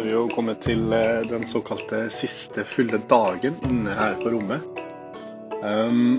har vi jo kommet til eh, den såkalte siste fulle dagen inne her på rommet. Um,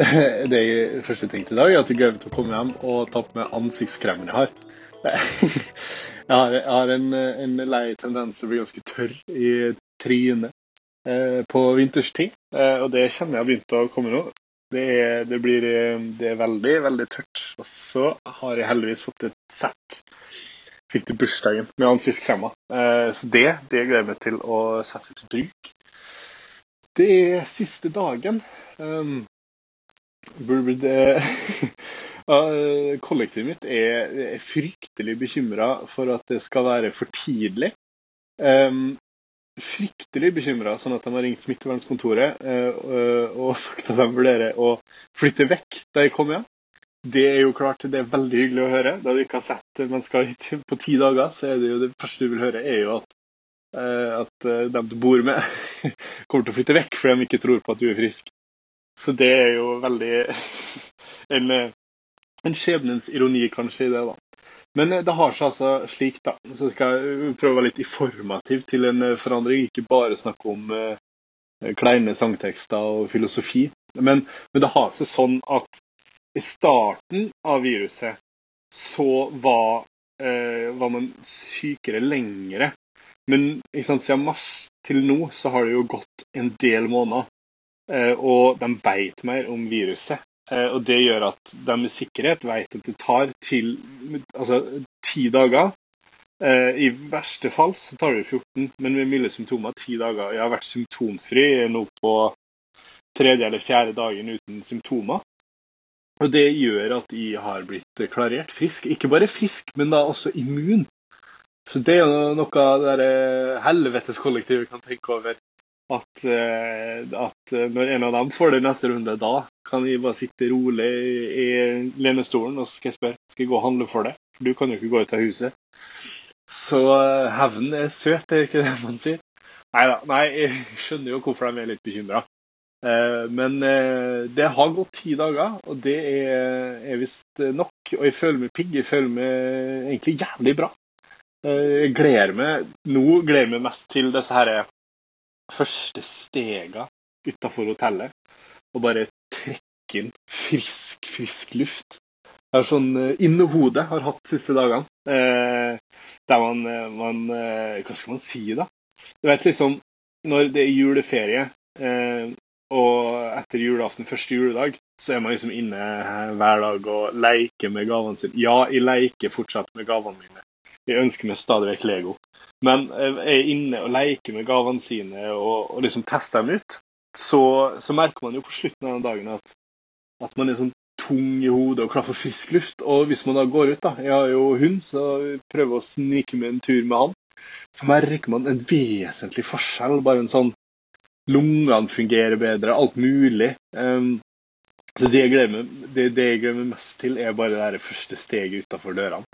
det jeg første tenkte i dag, er at jeg til å komme hjem og ta på meg ansiktskremen jeg har. Jeg har, jeg har en, en, lei tendens til å bli ganske tørr i trynet eh, på vinterstid. Eh, og det kjenner jeg har begynt å komme nå. Det er, det, blir, eh, det er veldig, veldig tørt. Og så har jeg heldigvis fått et sett fikk til bursdagen med han sist kremma. så det, det gleder jeg meg til å sette til bruk. Det er siste dagen. Um, kollektivet mitt er, er fryktelig bekymra for at det skal være for tidlig. Um, fryktelig bekymra, sånn at de har ringt smittevernkontoret uh, og sagt at de vurderer å flytte vekk da jeg kom hjem. Det er jo klart, det er veldig hyggelig å høre. Da du ikke har sett mennesker på ti dager, så er det jo det første du vil høre, er jo at, uh, at uh, dem du bor med, kommer til å flytte vekk fordi de ikke tror på at du er frisk. Så det er jo veldig en, en skjebnens ironi, kanskje, i det, da. Men det har seg altså slik, da. Så skal jeg prøve å være litt informativ til en forandring. Ikke bare snakke om kleine sangtekster og filosofi. Men, men det har seg sånn at i starten av viruset så var, eh, var man sykere lengre. Men sant, siden mars til nå så har det jo gått en del måneder. Eh, og de vet mer om viruset. Eh, og det gjør at de med sikkerhet vet at det tar til altså ti dager. Eh, I verste fall så tar det 14, men med milde symptomer ti dager. Jeg har vært symptomfri nå på tredje eller fjerde dagen uten symptomer. Og Det gjør at jeg har blitt klarert frisk. Ikke bare frisk, men da også immun. Så det er jo noe det helveteskollektivet kan tenke over. At, eh, at, når en av dem får det neste runde, da kan jeg bare sitte rolig i lenestolen og skal spørre skal jeg gå og handle for det. For du kan jo ikke gå ut av huset. Så hevnen hevn er søt, er ikke det man sier? Neida, nei, jeg skjønner jo hvorfor de er litt bekymra. Eh, men eh, det har gått ti dager, og det er, er visst nok. Og jeg føler meg pigg. Jeg føler meg egentlig jævlig bra. Eh, jeg gleder meg nå gleder meg mest til disse her første stegene utafor hotellet. Og bare trekke inn frisk, frisk luft. Jeg har sånn innehodet har hatt de siste dagene. Der man, man Hva skal man si, da? Du vet liksom Når det er juleferie, og etter julaften, første juledag, så er man liksom inne hver dag og leker med gavene sine. Ja, jeg leker fortsatt med gavene mine. Jeg ønsker meg stadig vekk Lego. Men jeg er inne og leker med gavene sine og, og liksom tester dem ut. Så, så, merker man jo på slutten av den dagen at, at man er sånn tung i hodet og klar for frisk luft. Og hvis man da går ut, da Jeg har jo hund, så jeg prøver å snike med en tur med han. Så merker man en vesentlig forskjell. Bare en sånn Lungene fungerer bedre, alt mulig. Um, så det jeg, gleder det, det jeg gleder meg mest til, er bare det første steget utafor dørene.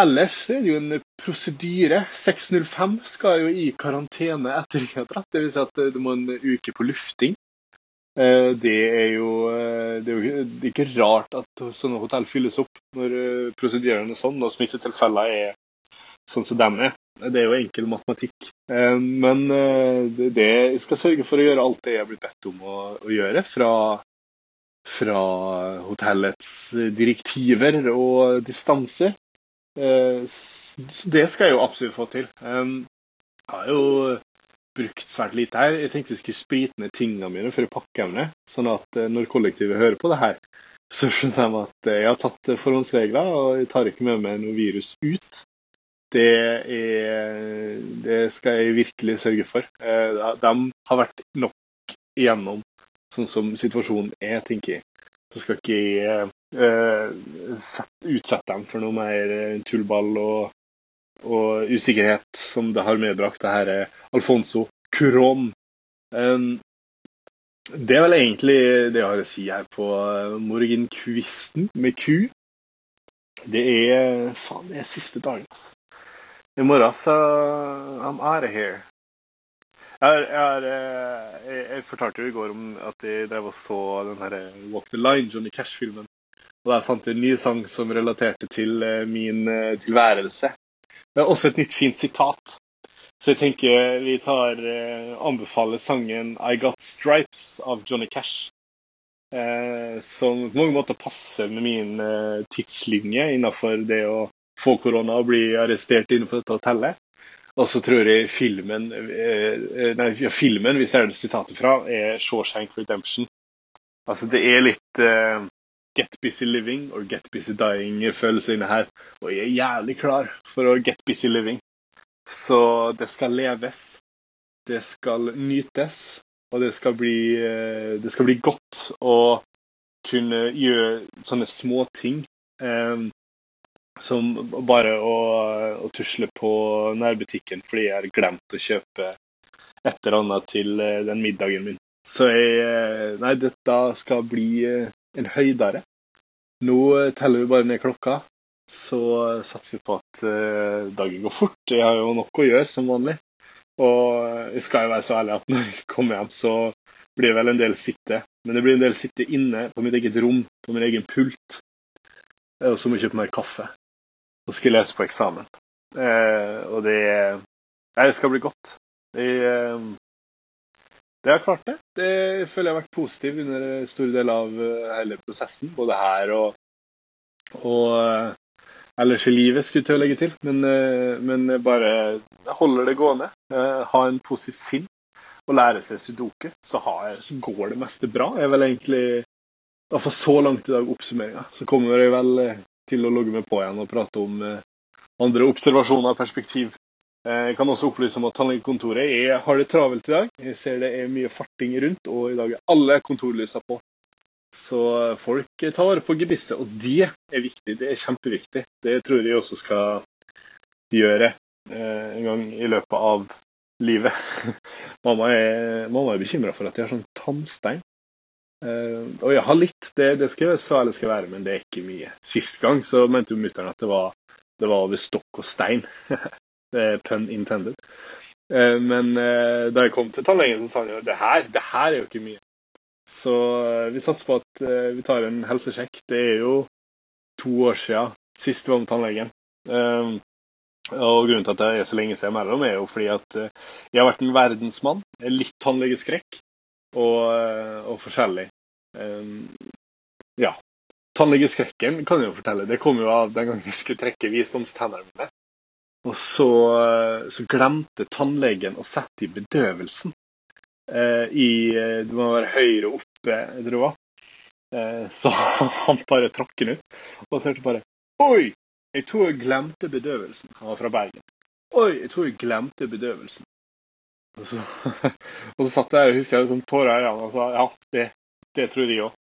Ellers er det jo en prosedyre. 605 skal jo i karantene etter dratt. Dvs. Si at det må en uke på lufting. Eh, det er jo eh, det er jo ikke rart at sånne hotell fylles opp når eh, prosedyrene er sånn og smittetilfeller er sånn som dem er. Det er jo enkel matematikk. Eh, men eh, det, jeg skal sørge for å gjøre alt det jeg blir bedt om å, å gjøre fra, fra, hotellets direktiver og distanser. Eh, det skal jeg jo absolutt få til. Jeg har jo brukt svært lite her. Jeg tenkte jeg skulle sprite ned tingene mine for jeg pakker dem ned. Sånn at når kollektivet hører på det her, så skjønner de at jeg har tatt forhåndsregler og jeg tar ikke med meg noe virus ut det, er, det skal jeg virkelig sørge for. Eh, de har vært nok igjennom sånn som situasjonen er, tenker jeg. Så skal ikke jeg uh, utsette dem for noe mer tullball og, og, usikkerhet som det har medbrakt, det her er Alfonso Curon. Det er vel egentlig det jeg har å si her på morgenkvisten med ku. Det er faen, det er siste dagen, altså. I morgen så I'm out of here. Jeg, jeg, eh, jeg, jeg, fortalte jo i går om at jeg drev og så den her eh, Walk the Line, Johnny Cash-filmen. Og Der fant jeg en ny sang som relaterte til eh, min tilværelse. Det er også et nytt fint sitat. Så jeg tenker vi tar anbefaler sangen 'I Got Stripes' av Johnny Cash. Eh, som på mange måter passer med min tidslinje innenfor det å få korona og bli arrestert inne på dette hotellet. Og så tror jeg filmen, eh, nei, ja, filmen, hvis det er det sitatet fra, er Shawshank Redemption. Altså det er litt uh, Get busy living or get busy dying-følelse inne her. Og jeg er jævlig klar for å get busy living. Så det skal leves. Det skal nytes. Og det skal bli, uh, det skal bli godt å kunne gjøre sånne småting. Um, som bare å, å, tusle på nærbutikken fordi jeg har glemt å kjøpe et eller annet til eh, den middagen min. Så jeg eh, Nei, dette skal bli eh, en høydare. Nå teller vi bare ned klokka, så satser vi på at dagen går fort. Jeg har jo nok å gjøre, som vanlig. Og jeg skal jo være så ærlig at når jeg kommer hjem, så blir det vel en del sitte. Men det blir en del sitte inne på mitt eget rom, på min egen pult. Og så må jeg kjøpe mer kaffe og skal lese på eksamen. Eh, og det, det skal bli godt. Det, eh, det har klart det. Det føler jeg har vært positiv under store deler av eh, hele prosessen. Både her og, og eh, ellers i livet, skulle jeg til å legge til. Men, men bare holder det gående. Ha en positiv sinn og lære seg sudoku, så, har, så går det meste bra. Jeg er vel egentlig i hvert fall så langt i dag oppsummeringa. Så kommer jeg vel til å logge meg på igjen og prate om eh, andre observasjoner og perspektiv. Eh, jeg kan også opplyse om at tannlegekontoret jeg har det travelt i dag. Jeg ser det er mye farting rundt, og i dag er alle kontorlysa på. Så folk tar vare på gebisset, og det er viktig. Det er kjempeviktig. Det tror jeg også skal gjøre eh, en gang i løpet av livet. mamma er, mamma er bekymra for at jeg har sånn tannstein. Uh, og jeg har litt, det, det skal jeg så ærlig skal være, men det er ikke mye. Sist gang så mente jo mutter'n at det var, det var over stokk og stein. pun intended. Uh, men uh, da jeg kom til tannlegen, så sa han jo det her, det her er jo ikke mye. Så vi satser på at vi tar en helsesjekk. Det er jo to år siden sist vi var med tannlegen. og grunnen til at det er så lenge siden mellom, er jo fordi at jeg har vært en verdensmann. Litt tannlegeskrekk og, eh, og forskjellig. Um, ja. Tannlegeskrekken kan jeg jo fortelle. Det kom jo av den gangen jeg skulle trekke visdomstennene mine. Og så, eh, så, glemte tannlegen å sette i bedøvelsen. Eh, i, det må være høyre oppe, jeg tror det var. Eh, så han bare trakk den ut. Og så hørte bare Oi! Jeg tror jeg glemte bedøvelsen. Han var fra Bergen. Oi, jeg tror jeg glemte bedøvelsen. Og så, og så satt jeg og husker jeg sånn tårer i øynene og sa ja, det, det tror jeg òg.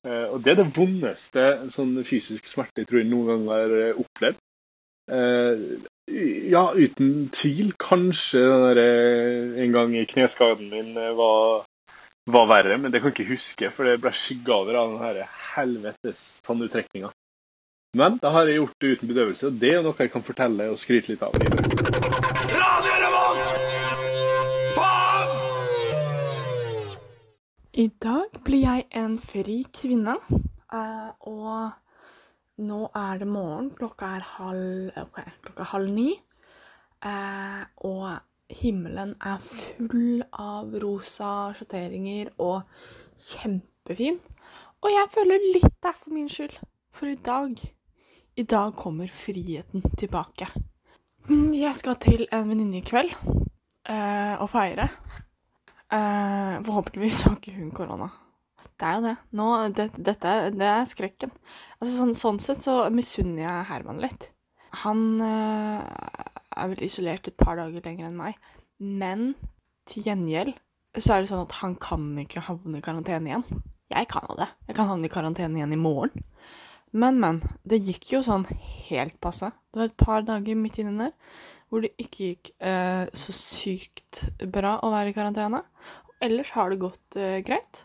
Eh, og det er det vondeste sånn fysisk smerte jeg tror jeg noen gang har eh, opplevd. Eh, ja, uten tvil. Kanskje der, en gang kneskaden min var, var, verre, men det kan jeg ikke huske, for det ble skygga over av den helvetes tannuttrekninga. Men da har jeg gjort det uten bedøvelse, og det er noe jeg kan fortelle og skryte litt av. I dag blir jeg en fri kvinne, eh, og nå er det morgen. Klokka er halv, okay, klokka er halv ni. Eh, og himmelen er full av rosa sjatteringer og kjempefin. Og jeg føler litt det er for min skyld. For i dag I dag kommer friheten tilbake. Jeg skal til en venninne i kveld eh, og feire. Uh, forhåpentligvis har ikke hun korona. Det er jo det. Nå, det, dette det er skrekken. Altså, sånn, sånn, sett så misunner jeg Herman litt. Han uh, er vel isolert et par dager lenger enn meg. Men til gjengjeld så er det sånn at han kan ikke havne i karantene igjen. Jeg kan jo det. Jeg kan havne i karantene igjen i morgen. Men, men. Det gikk jo sånn helt passe. Det var et par dager midt inni der hvor det ikke gikk eh, så sykt bra å være i karantene. Ellers har det gått eh, greit.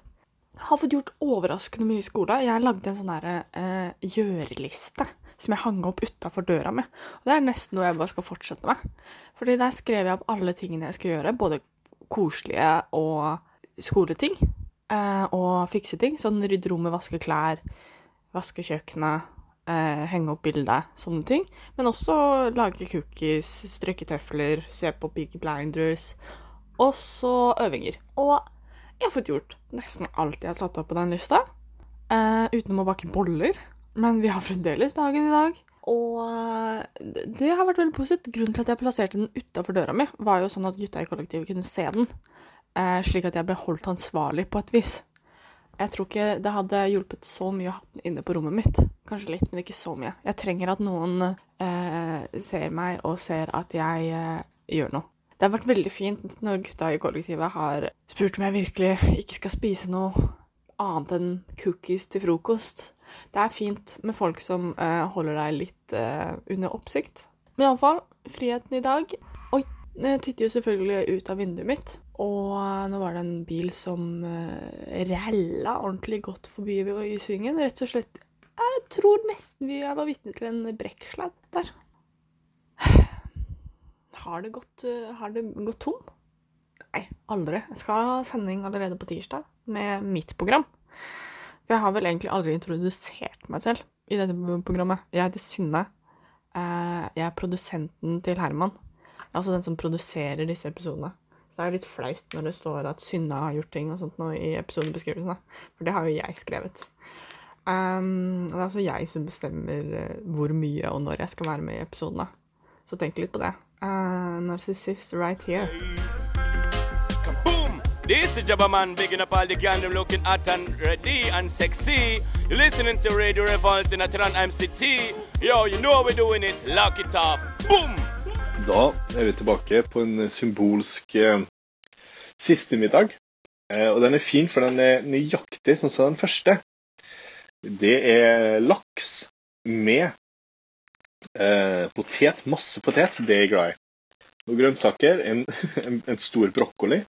Har fått gjort overraskende mye i skolen. Jeg lagde en sånn eh, gjøreliste som jeg hang opp utafor døra med. Og det er nesten noe jeg bare skal fortsette med. Fordi der skrev jeg opp alle tingene jeg skal gjøre, både koselige og skoleting. Eh, og fikse ting. Sånn rydde rommet, vaske klær, vaske kjøkkenet, eh, henge opp bilde, sånne ting. Men også lage cookies, strekke tøfler, se på Big Blinders. Og så øvinger. Og jeg har fått gjort nesten alt jeg har satt opp på den lista. Eh, utenom å bake boller. Men vi har fremdeles dagen i dag. Og eh, det har vært veldig positivt. Grunnen til at jeg plasserte den utafor døra mi, var jo sånn at gutta i kollektivet kunne se den. Eh, slik at jeg ble holdt ansvarlig på et vis. Jeg tror ikke det hadde hjulpet så mye å ha den inne på rommet mitt. Kanskje litt, men ikke så mye. Jeg trenger at noen eh, ser meg og ser at jeg eh, gjør noe. Det har vært veldig fint når gutta i kollektivet har spurt om jeg virkelig ikke skal spise noe annet enn cookies til frokost. Det er fint med folk som eh, holder deg litt eh, under oppsikt. Men iallfall, friheten i dag. Oi, jeg titter jo selvfølgelig ut av vinduet mitt. Og eh, nå var det en bil som uh, rælla ordentlig godt forbi i svingen. Rett og slett Jeg tror nesten vi var vitne til en brekksladd der. Har det gått, uh, har det gått tom? Nei, aldri. Jeg skal ha sending allerede på tirsdag med mitt program. For jeg har vel egentlig aldri introdusert meg selv i dette programmet. Jeg heter Synne. Uh, jeg er produsenten til Herman. Altså den som produserer disse episodene. Så det er litt flaut når det står at Synne har gjort ting og sånt nå i episodebeskrivelsen, For det har jo jeg skrevet. Um, det er altså jeg som bestemmer uh, hvor mye og når jeg skal være med i episodene. Så tenk litt på det. Uh, Narcissist right here. This is Jabba Man bigging up all the gang looking hot and ready and sexy. You're listening to Radio Revolt in Atlanta MCT. Yo, you know how we're doing it. Lock it up. Boom! Da er vi tilbake på en symbolsk eh, siste middag. Eh, og den er fin, for den er nøyaktig sånn som den første. Det er laks med eh, potet, masse potet. Det er jeg glad i. Og grønnsaker, en, en, en stor brokkoli.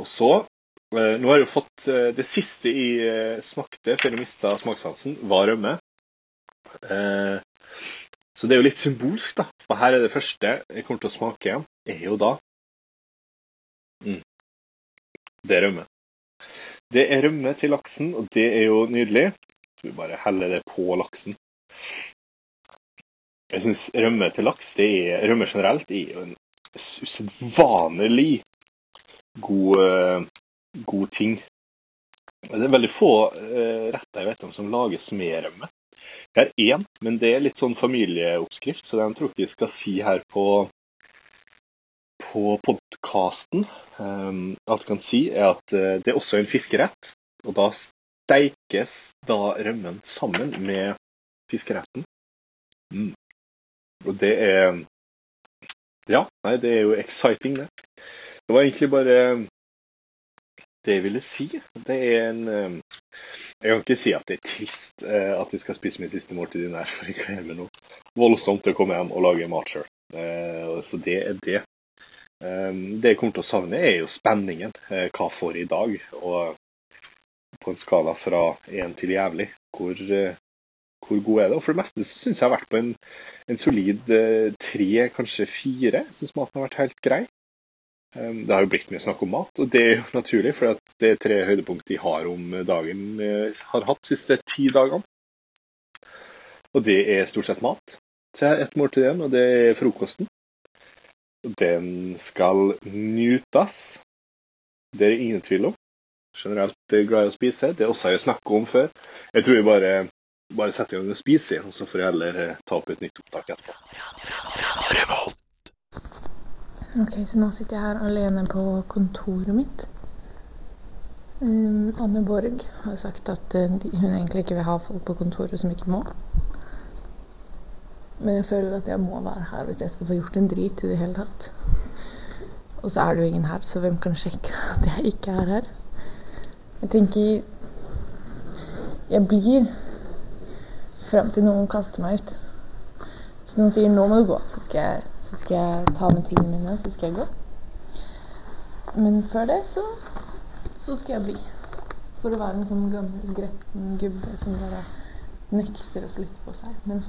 Og så eh, Nå har jeg jo fått eh, Det siste jeg eh, smakte før jeg mista smakssansen, var rømme. Eh, så det er jo litt symbolsk, da. Og her er det første jeg kommer til å smake, er jo da mm. Det er rømme. Det er rømme til laksen, og det er jo nydelig. Så vi bare heller det på laksen. Jeg syns rømme til laks, det er, rømme generelt, er jo en usedvanlig god, uh, god ting. Det er veldig få uh, retter jeg vet om som lages med rømme. Det er én, men det er litt sånn familieoppskrift, så den tror jeg ikke jeg skal si her på, på podkasten. Um, alt jeg kan si, er at uh, det er også en fiskerett. Og da steikes da rømmen sammen med fiskeretten. Mm. Og det er Ja, nei, det er jo exciting, det. Det var egentlig bare det jeg ville si. Det er en Jeg kan ikke si at det er trist at jeg skal spise min siste måltid i nær, for jeg gleder noe voldsomt til å komme hjem og lage mat sjøl. Så det er det. Det jeg kommer til å savne, er jo spenningen. Hva får jeg i dag? Og på en skala fra én til jævlig, hvor, hvor god er det? Og for det meste så syns jeg jeg har vært på en, en solid tre, kanskje fire. Syns maten har vært helt grei. Det har jo blitt mye snakk om mat, og det er jo naturlig, for det er tre høydepunkt de har om dagen har hatt de siste ti dagene. Og det er stort sett mat. Så jeg har ett måltid igjen, og det er frokosten. Den skal nytes. Det er ingen tvil om. Generelt glad i å spise. Det er også jeg snakket om før. Jeg tror jeg bare, bare setter i gang og spiser, og så får jeg heller ta opp et nytt opptak etterpå. Ok, så nå sitter jeg her alene på kontoret mitt. Um, Anne Borg har sagt at uh, hun egentlig ikke vil ha folk på kontoret som ikke må. Men jeg føler at jeg må være her hvis jeg skal få gjort en drit i det hele tatt. Og så er det jo ingen her, så hvem kan sjekke at jeg ikke er her? Jeg tenker Jeg blir fram til noen kaster meg ut. Hvis noen sier 'nå må du gå', så skal, jeg, så skal jeg ta med tingene mine så skal jeg gå. Men før det så, så skal jeg bli. For å være en sånn gammel, gretten gubbe som bare nekter å flytte på seg. Men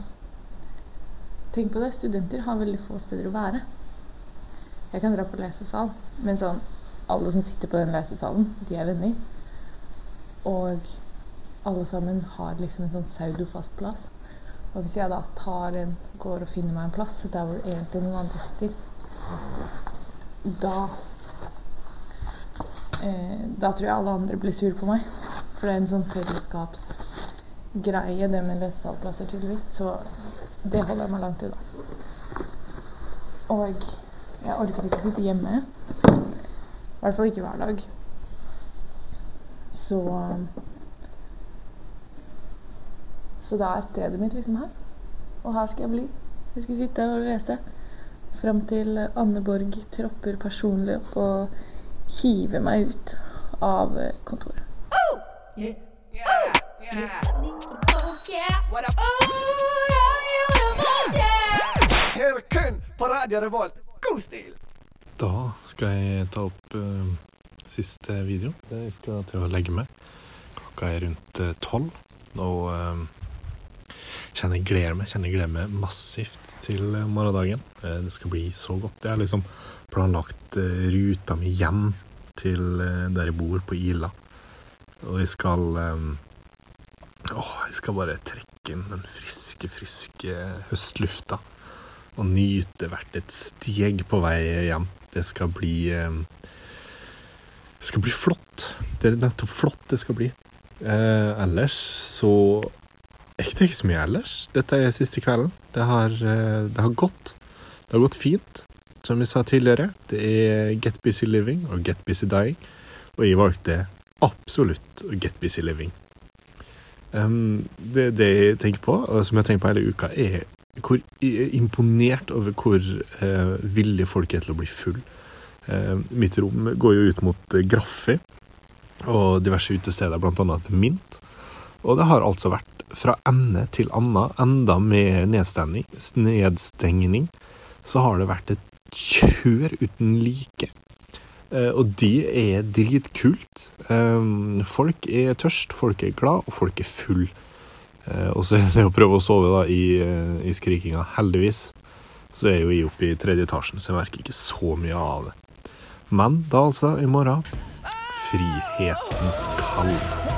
tenk på det, studenter har veldig få steder å være. Jeg kan dra på lesesal, men sånn alle som sitter på den lesesalen, de er venner. Og alle sammen har liksom en sånn pseudofast plass. Og hvis jeg da tar en, går og finner meg en plass der hvor egentlig noen andre sitter, da eh, Da tror jeg alle andre blir sure på meg. For det er en sånn fellesskapsgreie, det med lesesalplasser, tydeligvis. Så det holder jeg meg langt unna. Og jeg orker ikke å sitte hjemme. I hvert fall ikke hver dag. Så Så da er stedet mitt liksom her. Og her skal jeg bli. Jeg skal sitte og lese fram til Anne Borg tropper personlig opp og hiver meg ut av kontoret. Her kun på Radio Revolt. God stil! Da skal jeg ta opp uh, siste video. Jeg skal til å legge meg. Klokka er rundt eh, tolv. og eh, kjenner jeg gleder meg. Kjenner jeg gleder meg massivt til eh, morgendagen. Eh, det skal bli så godt. Jeg har liksom planlagt eh, ruta mi hjem til der jeg bor, på Ila. Og jeg skal Åh, jeg skal bare trekke inn den friske, friske høstlufta og nyte hvert et steg på vei hjem. Det skal bli Det skal bli flott. Det er nettopp flott det skal bli. Eh, ellers så det ikke så mye ellers. Dette er siste kvelden. Det har, eh, det har gått. Det har gått fint. Som vi sa tidligere, det er Get Busy Living og Get Busy Dying. Og jeg valgte absolutt Get Busy Living. Um, det, det jeg tenker på, og som jeg har tenkt på hele uka, er hvor er imponert over hvor uh, villige folk er til å bli full. Uh, mitt rom går jo ut mot eh, Graffi og diverse utesteder, annet Mint. Og det har altså vært fra ende til anna, enda med nedstengning, så har det vært et kjør uten like. Eh, og det er dritkult. Eh, folk er tørst, folk er glad, og folk er full. Eh, og så er det å prøve å sove da i, i skrikinga. Heldigvis så er jo jeg oppe i tredje etasjen, så jeg merker ikke så mye av det. Men da altså, i morgen Frihetens kall.